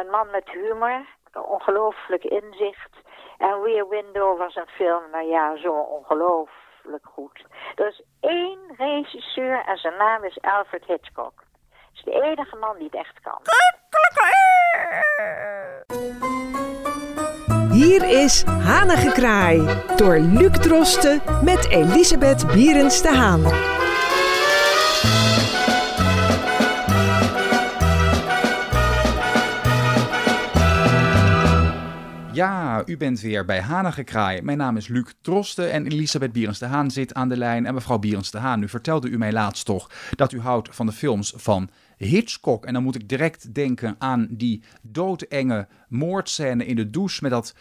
Een man met humor, ongelooflijk inzicht. En Rear Window was een film, nou ja, zo ongelooflijk goed. Er is één regisseur en zijn naam is Alfred Hitchcock. Dat is de enige man die het echt kan. Hier is Hanengekraai door Luc Drosten met Elisabeth Bierens de Haan. Ja, u bent weer bij Hanengekraai. Mijn naam is Luc Drosten en Elisabeth Bierens de Haan zit aan de lijn. En mevrouw Bierens de Haan, u vertelde u mij laatst toch dat u houdt van de films van Hitchcock. En dan moet ik direct denken aan die doodenge moordscène in de douche met dat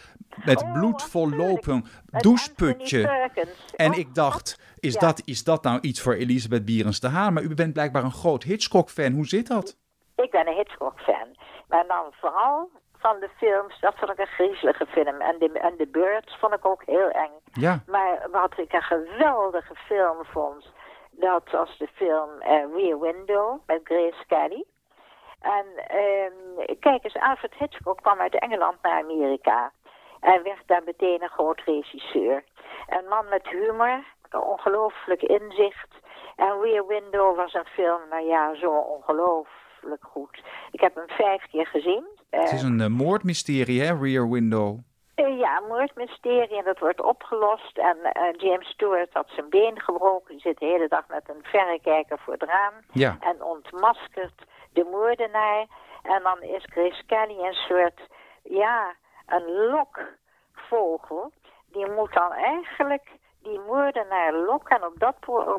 met Oh, bloed vollopen doucheputje. En Oh, ik dacht, is, Ja. dat, is dat nou iets voor Elisabeth Bierens de Haan? Maar u bent blijkbaar een groot Hitchcock-fan. Hoe zit dat? Ik ben een Hitchcock-fan. Maar dan vooral van de films, dat vond ik een griezelige film. En de, en de Birds vond ik ook heel eng. Ja, Maar wat ik een geweldige film vond, dat was de film eh, Rear Window met Grace Kelly. En ehm, kijk eens, Alfred Hitchcock kwam uit Engeland naar Amerika. En werd daar meteen een groot regisseur. Een man met humor, ongelooflijk inzicht. En Rear Window was een film, nou ja, zo ongelooflijk goed. Ik heb hem vijf keer gezien. Het is een eh, moordmysterie, hè, Rear Window. Eh, Ja, een moordmysterie en dat wordt opgelost. En eh, James Stewart had zijn been gebroken. Die zit de hele dag met een verrekijker voor het raam. Ja. En ontmaskert de moordenaar. En dan is Grace Kelly een soort, ja, een lokvogel. Die moet dan eigenlijk die moordenaar lokken. En op dat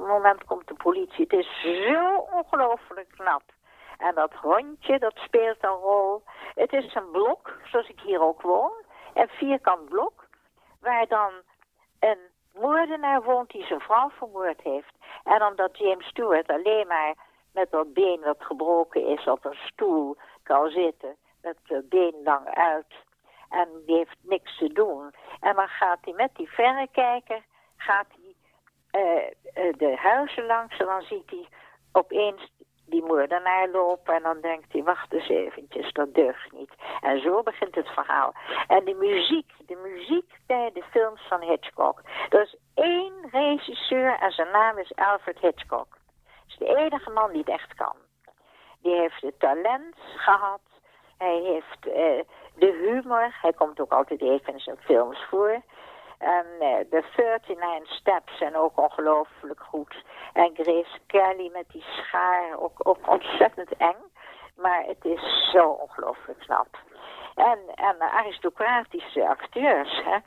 moment komt de politie. Het is zo ongelooflijk knap. En dat hondje, dat speelt een rol. Het is een blok, zoals ik hier ook woon. Een vierkant blok. Waar dan een moordenaar woont die zijn vrouw vermoord heeft. En omdat James Stewart alleen maar met dat been dat gebroken is op een stoel kan zitten. Met het been lang uit. En die heeft niks te doen. En dan gaat hij met die verrekijker gaat hij eh, eh, de huizen langs en dan ziet hij opeens die moordenaar lopen en dan denkt hij, wacht eens eventjes, dat deugt niet. En zo begint het verhaal. En de muziek, de muziek bij de films van Hitchcock. Er is één regisseur en zijn naam is Alfred Hitchcock. Dat is de enige man die het echt kan. Die heeft het talent gehad. Hij heeft eh, de humor. Hij komt ook altijd even in zijn films voor. En eh, de 39 Steps zijn ook ongelooflijk goed. En Grace Kelly met die schaar, ook, ook ontzettend eng. Maar het is zo ongelooflijk knap. En, en aristocratische acteurs, hè.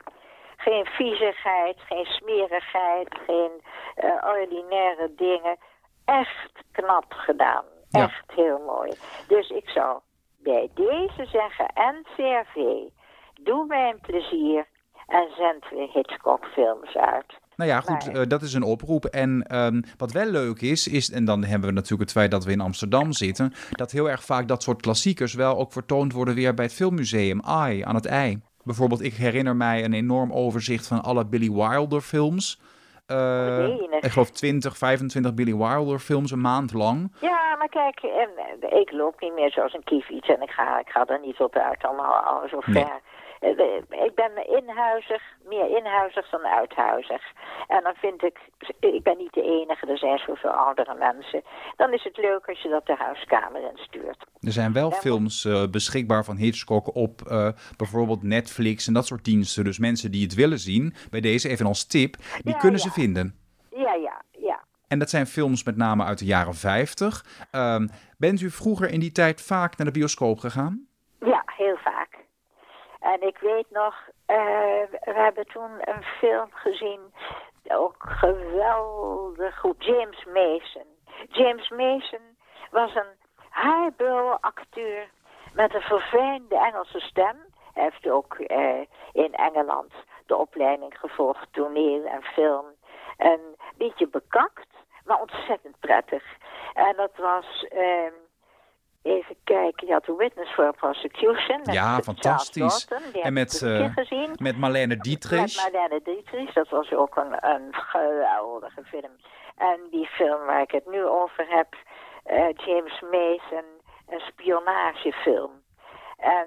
Geen viezigheid, geen smerigheid, geen eh, ordinaire dingen. Echt knap gedaan. Ja. Echt heel mooi. Dus ik zou bij deze zeggen, NCRV, doe mij een plezier en zend weer Hitchcock-films uit. Nou ja, goed, Maar- eh, dat is een oproep. En ehm, wat wel leuk is, is, en dan hebben we natuurlijk het feit dat we in Amsterdam zitten, dat heel erg vaak dat soort klassiekers wel ook vertoond worden weer bij het filmmuseum AI aan het IJ. Bijvoorbeeld, ik herinner mij een enorm overzicht van alle Billy Wilder films. Eh, Menig. ik geloof 20, 25 Billy Wilder films een maand lang. Ja, maar kijk, en, eh, ik loop niet meer zoals een kiefiets en ik ga, ik ga er niet op uit, allemaal al zo ver. Nee. Eh, Ik ben inhuizig, meer inhuizig dan uithuizig. En dan vind ik, ik ben niet de enige, er zijn zoveel oudere mensen. Dan is het leuk als je dat de huiskamer instuurt. Er zijn wel films eh, beschikbaar van Hitchcock op eh, bijvoorbeeld Netflix en dat soort diensten. Dus mensen die het willen zien, bij deze even als tip, die Ja, kunnen ja. ze vinden. Ja, ja, ja. En dat zijn films met name uit de jaren 50. Ehm, bent u vroeger in die tijd vaak naar de bioscoop gegaan? En ik weet nog, eh, we hebben toen een film gezien, ook geweldig goed, James Mason. James Mason was een haarbul acteur met een verfijnde Engelse stem. Hij heeft ook eh, in Engeland de opleiding gevolgd, toneel en film. Een beetje bekakt, maar ontzettend prettig. En dat was... ehm, Even kijken, je had The Witness for Prosecution. met Ja, fantastisch. Dalton, En met, gezien. Met Marlene Met Dietrich. Marlene Dietrich, dat was ook een, een geweldige film. En die film waar ik het nu over heb, eh, James Mason, een spionagefilm. En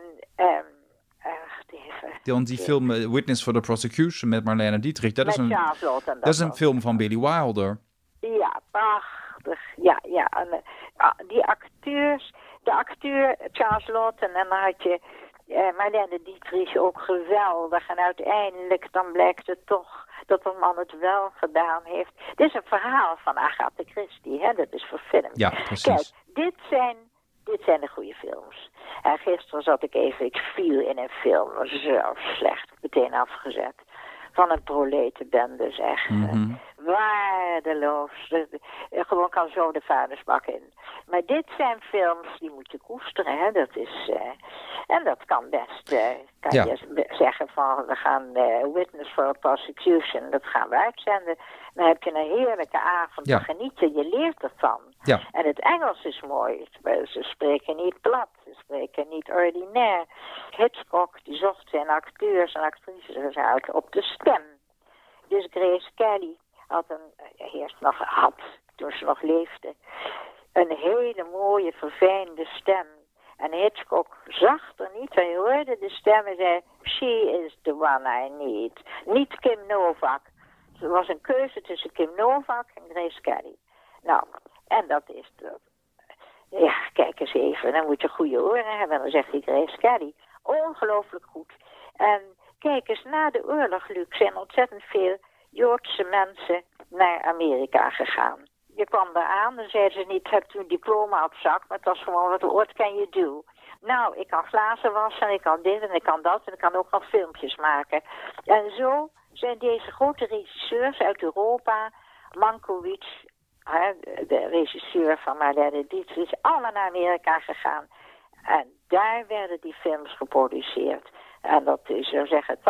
Want die film eh, Witness for the Prosecution met Marlene Dietrich, dat, Met is, een, Lawton. dat is een film van Billy Wilder. Ja, prachtig. Ja, ja. En, ah, die acteurs, de acteur Charles Lawton en dan had je eh, Marlene Dietrich ook geweldig. En uiteindelijk dan blijkt het toch dat de man het wel gedaan heeft. Dit is een verhaal van Agatha Christie, hè? dat is verfilmd. Ja, precies. Kijk, dit zijn, dit zijn de goede films. En gisteren zat ik even, ik viel in een film, zo slecht, meteen afgezet. Van een proletenbende, zeg. Mhm. Waardeloos. De- de- Gewoon kan zo de vadersbak in. Maar dit zijn films, die moet je koesteren, hè. Dat is... eh, en dat kan best, eh, kan Ja. je zeggen van, we gaan eh, Witness for a Prosecution, dat gaan we uitzenden. Dan heb je een heerlijke avond, Ja. dan geniet je, je leert ervan. Ja. En het Engels is mooi. Ze spreken niet plat, ze spreken niet ordinair. Hitchcock die zocht zijn acteurs en actrices uit op de stem. Dus Grace Kelly had een, eh, eerst nog had, toen ze nog leefde, een hele mooie, verfijnde stem. En Hitchcock zag er niet, hij hoorde de stem en zei, she is the one I need. Niet Kim Novak. Er was een keuze tussen Kim Novak en Grace Kelly. Nou, en dat is ja, kijk eens even, dan moet je goede oren hebben. Dan zegt die Grace Kelly, ongelooflijk goed. En kijk eens, na de oorlog, Luc, zijn ontzettend veel Joodse mensen naar Amerika gegaan. Je kwam daar aan, dan zeiden ze niet, hebt u een diploma op zak, maar het was gewoon, wat what can you do? Nou, ik kan glazen wassen, en ik kan dit en ik kan dat en ik kan ook nog filmpjes maken. En zo zijn deze grote regisseurs uit Europa, Mankiewicz, de regisseur van Marlene Dietrich, allemaal naar Amerika gegaan. En daar werden die films geproduceerd. En dat is, zou zeggen, 80%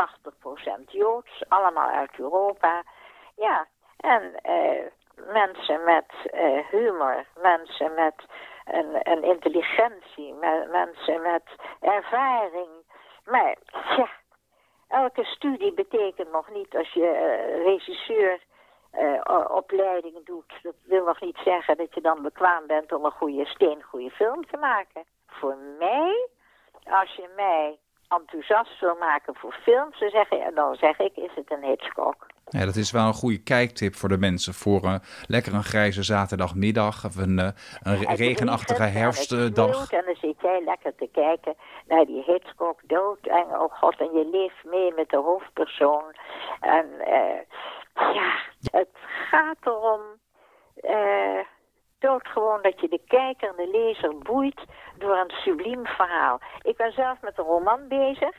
Joods, allemaal uit Europa. Ja, en eh, mensen met eh, humor, mensen met een, een intelligentie, me- mensen met ervaring. Maar ja, elke studie betekent nog niet als je eh, regisseur eh, doet. Dat wil nog niet zeggen dat je dan bekwaam bent om een goede steengoede film te maken. Voor mij, als je mij enthousiast wil maken voor films, dan zeg, je, dan zeg ik, is het een Hitchcock. Ja, dat is wel een goede kijktip voor de mensen. Voor eh, lekker een grijze zaterdagmiddag of een, eh, een Het regenachtige en herfstdag. sneeuwt En dan zit jij lekker te kijken naar die Hitchcock dood. En oh god, en je leeft mee met de hoofdpersoon. En eh, ja, het gaat erom eh, doodgewoon dat je de kijker en de lezer boeit door een subliem verhaal. Ik ben zelf met een roman bezig.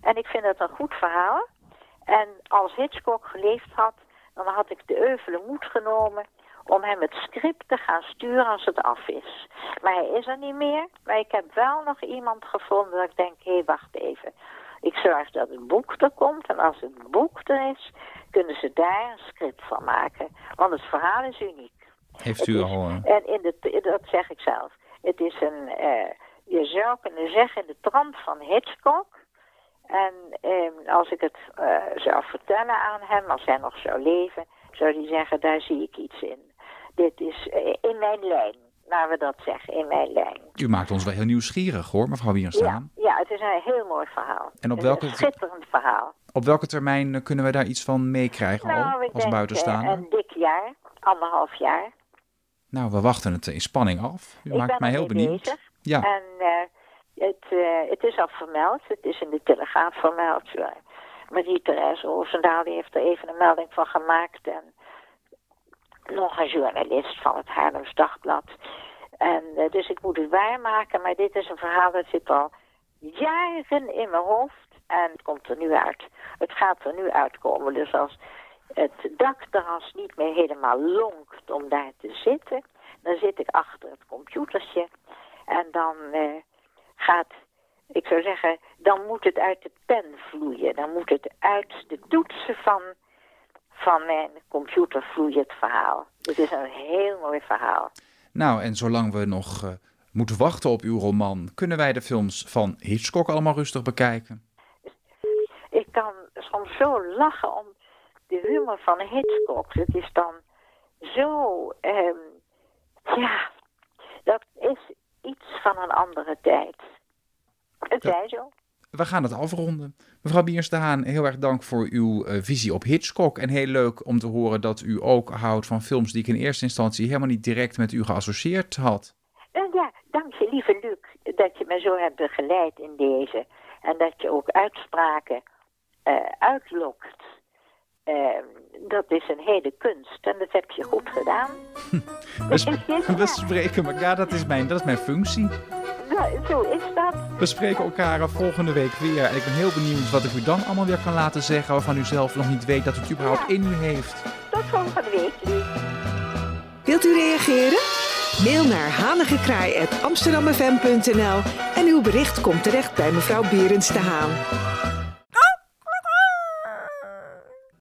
En ik vind het een goed verhaal. En als Hitchcock geleefd had, dan had ik de euvele moed genomen om hem het script te gaan sturen als het af is. Maar hij is er niet meer. Maar ik heb wel nog iemand gevonden dat ik denk, hé, hey, wacht even. Ik zorg dat het boek er komt. En als het boek er is, kunnen ze daar een script van maken. Want het verhaal is uniek. Heeft u is- al... En in de, dat zeg ik zelf. Het is een, eh, je zou kunnen zeggen, de trant van Hitchcock. En eh, als ik het eh, zou vertellen aan hem, als hij nog zou leven, zou hij zeggen, daar zie ik iets in. Dit is eh, in mijn lijn, laten we dat zeggen, in mijn lijn. u maakt ons wel heel nieuwsgierig hoor, mevrouw Ja, Wierenstaan. ja, het is een heel mooi verhaal. En op welke- Een schitterend verhaal. Op welke termijn kunnen we daar iets van meekrijgen Nou, als denk buitenstaander? een dik jaar, anderhalf jaar. Nou, we wachten het in spanning af. U ik maakt ben mij heel benieuwd. bezig. Ja, En eh, het, eh, het is al vermeld, het is in de Telegraaf vermeld. Eh, Marie-Therese Roosendaal heeft er even een melding van gemaakt. En nog een journalist van het Haarlems Dagblad. En dus ik moet het waarmaken, maar dit is een verhaal dat zit al jaren in mijn hoofd. En het komt er nu uit. Het gaat er nu uitkomen. Dus als het dakterras niet meer helemaal lonkt om daar te zitten, dan zit ik achter het computertje. En dan eh, gaat, ik zou zeggen, dan moet het uit de pen vloeien. Dan moet het uit de toetsen van, van mijn computer vloeien het verhaal. Het is een heel mooi verhaal. nou en zolang we nog eh, moeten wachten op uw roman, kunnen wij de films van Hitchcock allemaal rustig bekijken. Ik kan soms zo lachen om de humor van Hitchcock. Het is dan zo, ehm, ja, dat is iets van een andere tijd. Het Ja. zij zo. we gaan het afronden. Mevrouw Biers de Haan, heel erg dank voor uw uh, visie op Hitchcock. En heel leuk om te horen dat u ook houdt van films die ik in eerste instantie helemaal niet direct met u geassocieerd had. Uh, ja, dank je lieve Luc dat je me zo hebt begeleid in deze. En dat je ook uitspraken uh, uitlokt. Ehm, dat is een hele kunst en dat heb je goed gedaan. we, sp we spreken elkaar, dat is mijn, dat is mijn functie. Ja, zo is dat. We spreken elkaar volgende week weer. En ik ben heel benieuwd wat ik u dan allemaal weer kan laten zeggen... waarvan u zelf nog niet weet dat het überhaupt in u heeft. Tot volgende week, Wilt u reageren? Mail naar hanigekraai.amsterdammefm.nl en uw bericht komt terecht bij mevrouw Berends de Haan.